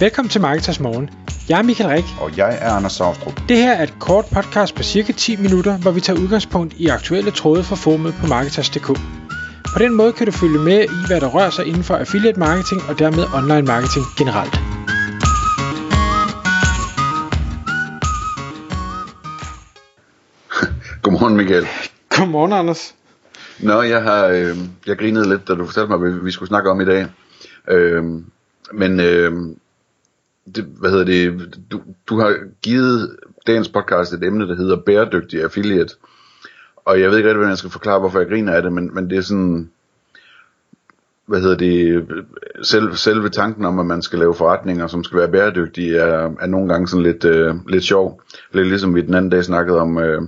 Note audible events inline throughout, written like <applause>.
Velkommen til Marketers Morgen. Jeg er Michael Rik. Og jeg er Anders Saustrup. Det her er et kort podcast på cirka 10 minutter, hvor vi tager udgangspunkt i aktuelle tråde fra formet på Marketers.dk. På den måde kan du følge med i, hvad der rører sig inden for affiliate marketing og dermed online marketing generelt. <laughs> Godmorgen Michael. Godmorgen, Anders. Nå, jeg har øh, jeg grinede lidt, da du fortalte mig, hvad vi skulle snakke om i dag. Øh, men øh, det, hvad hedder det, du, du har givet dagens podcast et emne, der hedder bæredygtig affiliate. Og jeg ved ikke rigtig, hvordan jeg skal forklare, hvorfor jeg griner af det, men, men det er sådan, hvad hedder det, selv, selve tanken om, at man skal lave forretninger, som skal være bæredygtige, er, er nogle gange sådan lidt, øh, lidt sjov. Lidt ligesom vi den anden dag snakkede om, øh,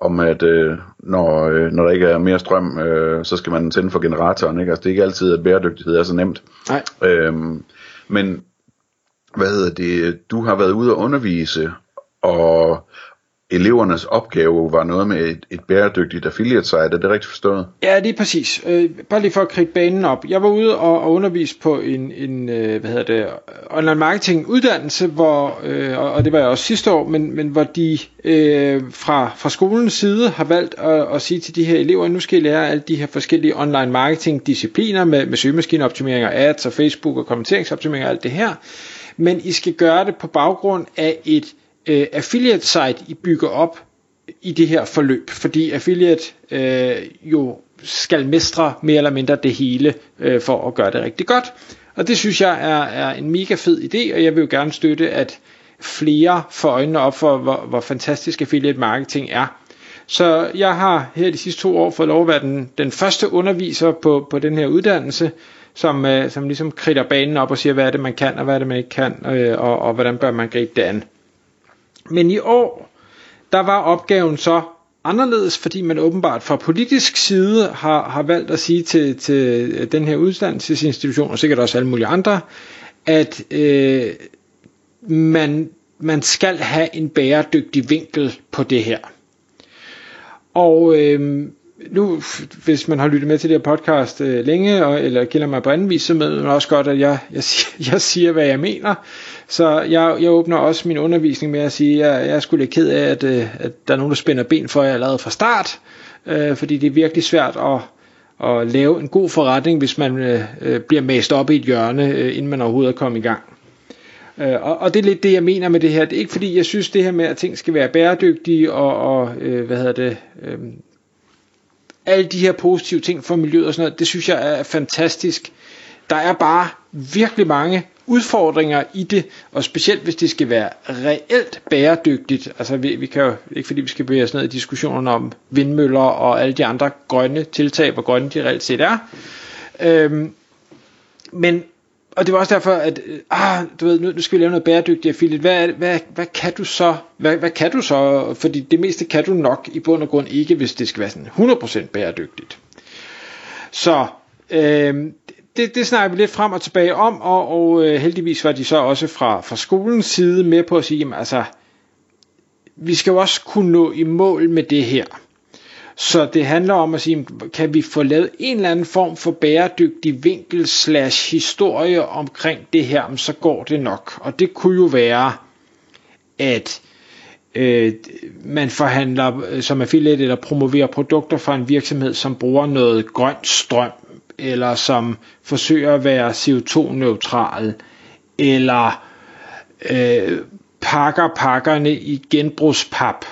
om at øh, når, øh, når der ikke er mere strøm, øh, så skal man tænde for generatoren. Ikke? Altså, det er ikke altid, at bæredygtighed er så nemt. Nej. Øhm, men hvad hedder det, du har været ude og undervise, og elevernes opgave var noget med et, et bæredygtigt affiliate site, er det rigtigt forstået? Ja, det er præcis. Øh, bare lige for at kridte banen op. Jeg var ude og, og undervise på en, en øh, hvad hedder det, online marketing uddannelse, hvor, øh, og det var jeg også sidste år, men, men hvor de øh, fra, fra skolens side har valgt at, at sige til de her elever, nu skal I lære alle de her forskellige online marketing discipliner med, med søgemaskineoptimering og ads og Facebook og kommenteringsoptimering og alt det her. Men I skal gøre det på baggrund af et øh, affiliate site, I bygger op i det her forløb, fordi affiliate øh, jo skal mestre mere eller mindre det hele øh, for at gøre det rigtig godt. Og det synes jeg er, er en mega fed idé, og jeg vil jo gerne støtte, at flere får øjnene op for, hvor, hvor fantastisk affiliate marketing er. Så jeg har her de sidste to år fået lov at være den, den første underviser på, på den her uddannelse, som, øh, som ligesom kridter banen op og siger, hvad er det man kan, og hvad er det man ikke kan, øh, og, og hvordan bør man gribe det an. Men i år, der var opgaven så anderledes, fordi man åbenbart fra politisk side har, har valgt at sige til, til den her uddannelsesinstitution, og sikkert også alle mulige andre, at øh, man, man skal have en bæredygtig vinkel på det her. Og øh, nu, hvis man har lyttet med til det her podcast øh, længe, og, eller kender mig på vis, så ved man også godt, at jeg, jeg, siger, <laughs> jeg siger, hvad jeg mener. Så jeg, jeg åbner også min undervisning med at sige, at jeg, jeg er sgu lidt ked af, at, øh, at der er nogen, der spænder ben for jer allerede fra start, øh, fordi det er virkelig svært at, at lave en god forretning, hvis man øh, øh, bliver mast op i et hjørne, øh, inden man overhovedet er kommet i gang. Øh, og, og det er lidt det, jeg mener med det her. Det er ikke fordi, jeg synes det her med, at ting skal være bæredygtige og, og øh, hvad hedder det... Øh, alle de her positive ting for miljøet og sådan noget, det synes jeg er fantastisk. Der er bare virkelig mange udfordringer i det, og specielt hvis det skal være reelt bæredygtigt. Altså vi, vi kan jo, ikke fordi vi skal bevæge os ned i diskussionen om vindmøller og alle de andre grønne tiltag, hvor grønne de reelt set er. Øhm, men og det var også derfor, at øh, ah, du ved, nu, nu skal vi lave noget bæredygtigt affiliate. Hvad, hvad, hvad kan du så? Hvad, hvad kan du så? Fordi det meste kan du nok i bund og grund ikke, hvis det skal være sådan 100% bæredygtigt. Så øh, det, det snakker vi lidt frem og tilbage om, og, og øh, heldigvis var de så også fra, fra skolens side med på at sige, jamen, altså, vi skal jo også kunne nå i mål med det her. Så det handler om at sige, kan vi få lavet en eller anden form for bæredygtig vinkel slash historie omkring det her, så går det nok. Og det kunne jo være, at øh, man forhandler øh, som affiliate eller promoverer produkter fra en virksomhed, som bruger noget grønt strøm, eller som forsøger at være CO2-neutral, eller øh, pakker pakkerne i genbrugspap,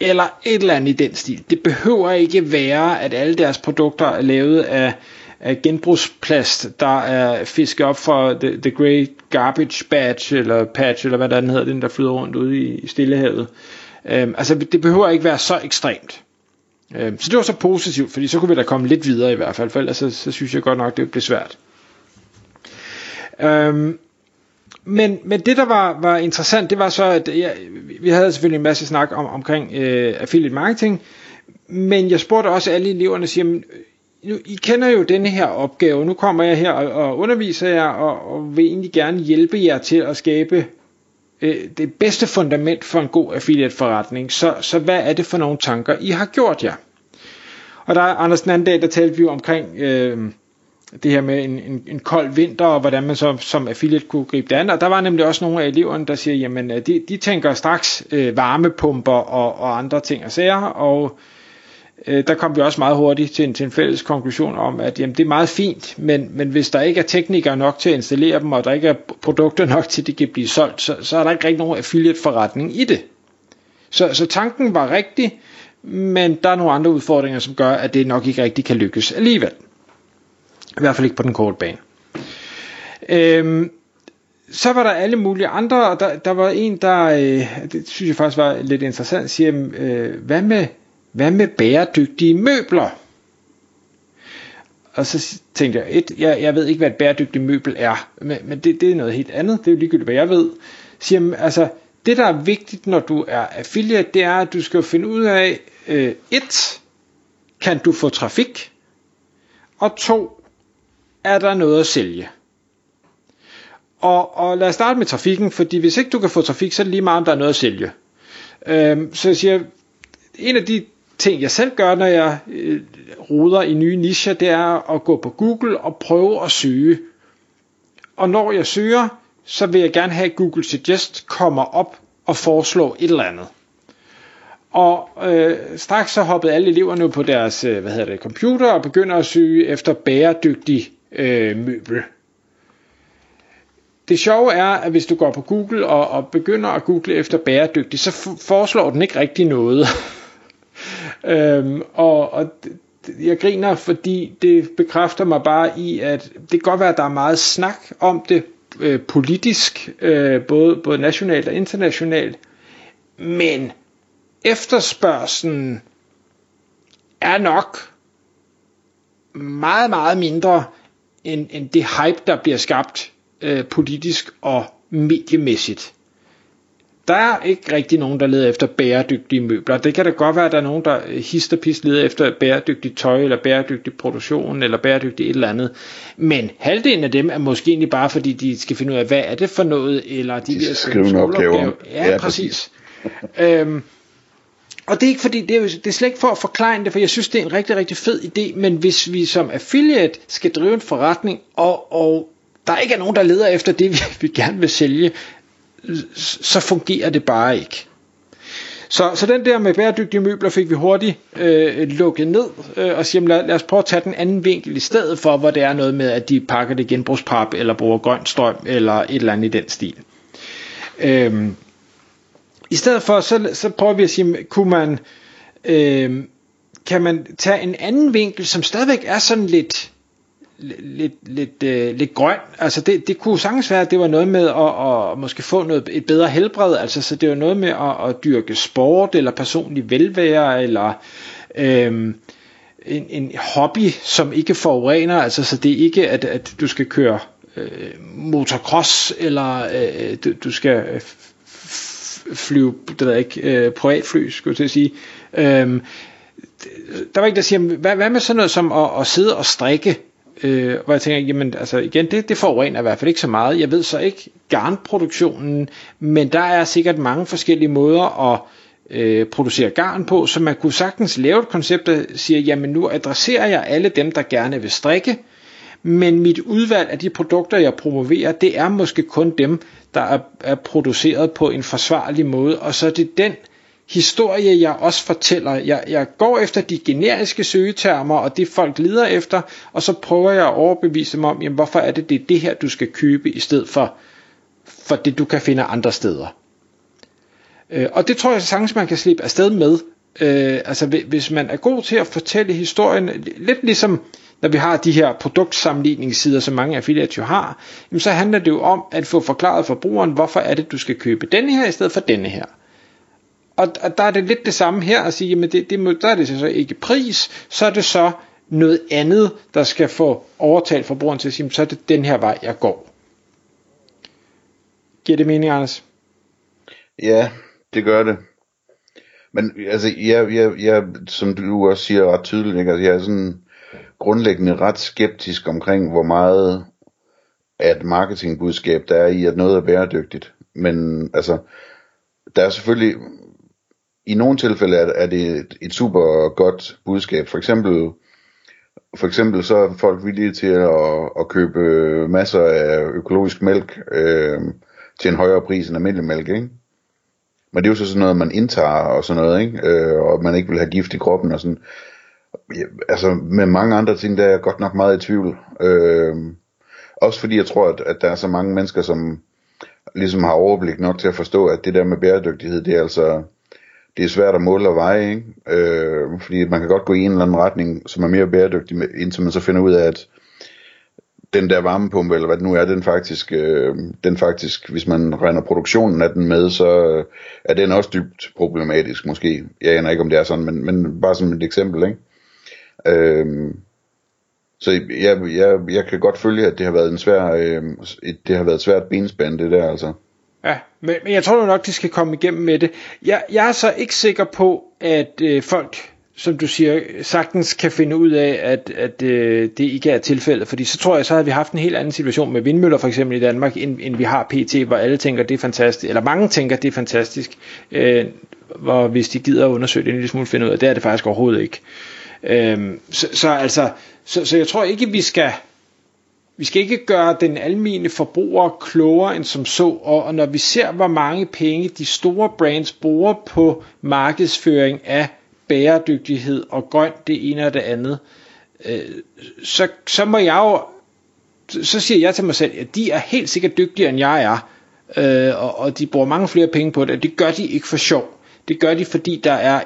eller et eller andet i den stil. Det behøver ikke være, at alle deres produkter er lavet af, af genbrugsplast, der er fisket op fra the, the Great Garbage Patch, eller Patch, eller hvad der hedder, den der flyder rundt ude i, i Stillehavet. Øhm, altså, det behøver ikke være så ekstremt. Øhm, så det var så positivt, fordi så kunne vi da komme lidt videre i hvert fald, for ellers så, så synes jeg godt nok, det blev svært. Øhm, men, men det der var, var interessant, det var så, at jeg, vi havde selvfølgelig en masse snak om, omkring øh, affiliate marketing, men jeg spurgte også alle eleverne, siger, nu, I kender jo denne her opgave, nu kommer jeg her og, og underviser jer, og, og vil egentlig gerne hjælpe jer til at skabe øh, det bedste fundament for en god affiliate forretning. Så, så hvad er det for nogle tanker, I har gjort jer? Og der Anders den anden dag, der talte vi jo omkring... Øh, det her med en, en, en kold vinter, og hvordan man så som affiliate kunne gribe det an. Og der var nemlig også nogle af eleverne, der siger, jamen øh, de, de tænker straks øh, varmepumper og, og andre ting og sager, og øh, der kom vi også meget hurtigt til en, til en fælles konklusion om, at jamen, det er meget fint, men, men hvis der ikke er teknikere nok til at installere dem, og der ikke er produkter <laughs> nok til, at de kan blive solgt, så, så er der ikke rigtig nogen affiliate forretning i det. Så, så tanken var rigtig, men der er nogle andre udfordringer, som gør, at det nok ikke rigtig kan lykkes alligevel. I hvert fald ikke på den korte bane. Øhm, så var der alle mulige andre, og der, der var en, der, øh, det synes jeg faktisk var lidt interessant, siger, øh, hvad, med, hvad med bæredygtige møbler? Og så tænkte jeg, et, jeg, jeg ved ikke, hvad et bæredygtigt møbel er, men, men det, det er noget helt andet, det er jo ligegyldigt, hvad jeg ved. Siger, altså, det, der er vigtigt, når du er affiliate, det er, at du skal finde ud af, øh, et, kan du få trafik? Og to, er der noget at sælge? Og, og lad os starte med trafikken, fordi hvis ikke du kan få trafik, så er det lige meget, om der er noget at sælge. Øhm, så jeg siger, en af de ting, jeg selv gør, når jeg øh, ruder i nye nischer, det er at gå på Google og prøve at søge. Og når jeg søger, så vil jeg gerne have, at Google Suggest kommer op og foreslår et eller andet. Og øh, straks så hoppede alle eleverne på deres øh, hvad hedder det, computer og begynder at søge efter bæredygtig øh, møbel. Det sjove er, at hvis du går på Google og, og begynder at google efter bæredygtig, så foreslår den ikke rigtig noget. <laughs> øhm, og, og jeg griner, fordi det bekræfter mig bare i, at det kan godt være, at der er meget snak om det øh, politisk, øh, både, både nationalt og internationalt, men efterspørgselen er nok meget, meget mindre end, end det hype, der bliver skabt øh, politisk og mediemæssigt. Der er ikke rigtig nogen, der leder efter bæredygtige møbler. Det kan da godt være, at der er nogen, der histerpist leder efter bæredygtigt tøj, eller bæredygtig produktion, eller bæredygtigt et eller andet. Men halvdelen af dem er måske egentlig bare, fordi de skal finde ud af, hvad er det for noget, eller de, de vil skrive en opgave. Ja, ja, præcis. øhm, og det er ikke fordi, det er, det er slet ikke for at forklare det, for jeg synes, det er en rigtig, rigtig fed idé, men hvis vi som affiliate skal drive en forretning, og, og der ikke er nogen, der leder efter det, <laughs> vi, vi gerne vil sælge, så fungerer det bare ikke. Så, så den der med bæredygtige møbler fik vi hurtigt øh, lukket ned øh, og siger, lad, lad os prøve at tage den anden vinkel i stedet for, hvor det er noget med, at de pakker det genbrugspap eller bruger grøn strøm eller et eller andet i den stil. Øh, i stedet for, så, så prøver vi at sige, kunne man, øh, kan man tage en anden vinkel, som stadigvæk er sådan lidt, lidt, lidt, øh, lidt grøn. Altså det, det kunne sagtens være, at det var noget med at, at måske få noget, et bedre helbred. Altså så det var noget med at, at dyrke sport, eller personlig velvære, eller øh, en, en hobby, som ikke forurener. Altså så det er ikke, at, at du skal køre øh, motocross, eller øh, du, du skal øh, flyve, det ved jeg ikke, øh, privatfly, skulle jeg til at sige. Øhm, der var ikke der siger, hvad, hvad med sådan noget som at, at sidde og strikke? Øh, hvor jeg tænker, jamen altså igen, det, det forurener i hvert fald ikke så meget. Jeg ved så ikke garnproduktionen, men der er sikkert mange forskellige måder at øh, producere garn på, så man kunne sagtens lave et koncept, der siger, jamen nu adresserer jeg alle dem, der gerne vil strikke, men mit udvalg af de produkter, jeg promoverer, det er måske kun dem, der er, er produceret på en forsvarlig måde, og så er det den historie, jeg også fortæller. Jeg, jeg går efter de generiske søgetermer, og det folk lider efter, og så prøver jeg at overbevise dem om, jamen, hvorfor er det, det er det her, du skal købe, i stedet for, for det, du kan finde andre steder. Øh, og det tror jeg sagtens, man kan slippe afsted med. Øh, altså hvis man er god til at fortælle historien, lidt ligesom når vi har de her produktsammenligningssider, som mange affiliates jo har, jamen så handler det jo om at få forklaret forbrugeren, hvorfor er det, du skal købe denne her i stedet for denne her. Og, og der er det lidt det samme her at sige, jamen det, det, der er det så ikke pris, så er det så noget andet, der skal få overtalt forbrugeren til at sige, så er det den her vej, jeg går. Giver det mening, Anders? Ja, det gør det. Men altså, jeg, jeg, jeg, som du også siger ret tydeligt, ikke? Altså, jeg er sådan, grundlæggende ret skeptisk omkring, hvor meget at marketingbudskab der er i, at noget er bæredygtigt. Men altså, der er selvfølgelig, i nogle tilfælde er, er det et, et super godt budskab. For eksempel For eksempel så er folk villige til at, at købe masser af økologisk mælk øh, til en højere pris end almindelig mælk, ikke? Men det er jo så sådan noget, man indtager og sådan noget, ikke? Øh, og man ikke vil have gift i kroppen og sådan. Ja, altså med mange andre ting, der er jeg godt nok meget i tvivl. Øh, også fordi jeg tror, at, at der er så mange mennesker, som ligesom har overblik nok til at forstå, at det der med bæredygtighed, det er altså, det er svært at måle og veje, ikke? Øh, fordi man kan godt gå i en eller anden retning, som er mere bæredygtig, indtil man så finder ud af, at den der varmepumpe, eller hvad det nu er, den faktisk, øh, den faktisk, hvis man regner produktionen af den med, så øh, er den også dybt problematisk måske. Jeg aner ikke, om det er sådan, men, men bare som et eksempel, ikke? Øh, så jeg, jeg, jeg kan godt følge, at det har været en svær, øh, det har været et svært benspænd, det der altså. Ja, men, men jeg tror nok, de skal komme igennem med det. Jeg, jeg er så ikke sikker på, at øh, folk, som du siger, sagtens kan finde ud af, at, at øh, det ikke er tilfældet. Fordi så tror jeg, så havde vi haft en helt anden situation med vindmøller for eksempel i Danmark, end, end vi har PT, hvor alle tænker, det er fantastisk, eller mange tænker, det er fantastisk, øh, hvor hvis de gider at undersøge det en lille smule, finde ud af, det er det faktisk overhovedet ikke. Øh, Øhm, så, så altså, så, så jeg tror ikke, vi skal vi skal ikke gøre den almindelige forbruger klogere end som så, og, og når vi ser, hvor mange penge de store brands bruger på markedsføring af bæredygtighed og grønt det ene og det andet, øh, så, så må jeg jo, så siger jeg til mig selv, at de er helt sikkert dygtigere end jeg er, øh, og, og de bruger mange flere penge på det, og det gør de ikke for sjov. Det gør de, fordi der er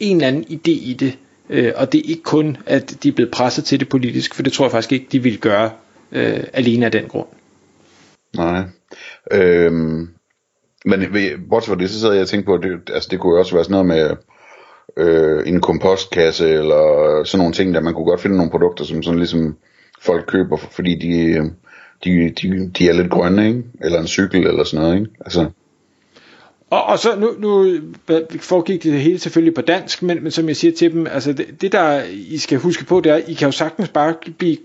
en eller anden idé i det, øh, og det er ikke kun, at de er blevet presset til det politisk, for det tror jeg faktisk ikke, de vil gøre øh, alene af den grund. Nej. Øhm, men bortset fra det, så sad jeg og tænker på, at det, altså, det kunne også være sådan noget med øh, en kompostkasse, eller sådan nogle ting, der man kunne godt finde nogle produkter, som sådan ligesom folk køber, fordi de, øh, de, de, de er lidt grønne, ikke? eller en cykel, eller sådan noget. Ikke? Altså, og, og så nu, nu foregik det hele selvfølgelig på dansk, men, men som jeg siger til dem, altså det, det der I skal huske på, det er, I kan jo sagtens bare blive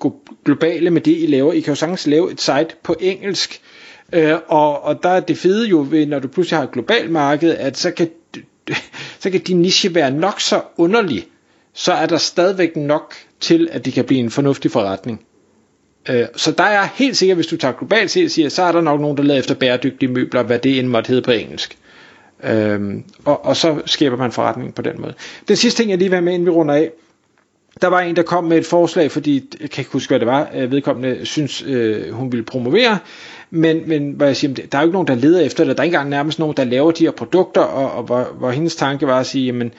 globale med det I laver. I kan jo sagtens lave et site på engelsk, øh, og, og der er det fede jo ved, når du pludselig har et globalt marked, at så kan, <laughs> så kan din niche være nok så underlig, så er der stadigvæk nok til, at det kan blive en fornuftig forretning. Øh, så der er helt sikkert, hvis du tager globalt set, siger, så er der nok nogen, der leder efter bæredygtige møbler, hvad det end måtte hedde på engelsk. Øhm, og, og så skaber man forretning på den måde. Den sidste ting, jeg lige vil have med, inden vi runder af, der var en, der kom med et forslag, fordi jeg kan ikke huske, hvad det var, øh, vedkommende synes, øh, hun ville promovere, men, men hvor jeg siger, der er jo ikke nogen, der leder efter det, der er ikke engang nærmest nogen, der laver de her produkter, og, og hvor, hvor hendes tanke var at sige, jamen,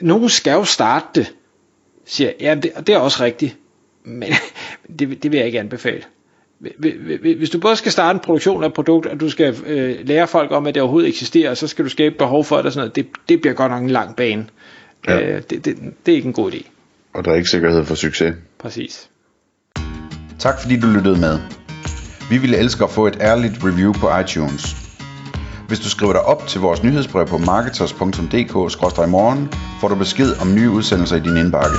nogen skal jo starte det, siger jeg, ja, det, det er også rigtigt, men <laughs> det, det vil jeg ikke anbefale hvis du både skal starte en produktion af et produkt, og du skal øh, lære folk om, at det overhovedet eksisterer, og så skal du skabe behov for det og sådan noget, det, det bliver godt nok en lang bane. Ja. Øh, det, det, det er ikke en god idé. Og der er ikke sikkerhed for succes. Præcis. Tak fordi du lyttede med. Vi ville elske at få et ærligt review på iTunes. Hvis du skriver dig op til vores nyhedsbrev på marketers.dk-morgen, får du besked om nye udsendelser i din indbakke.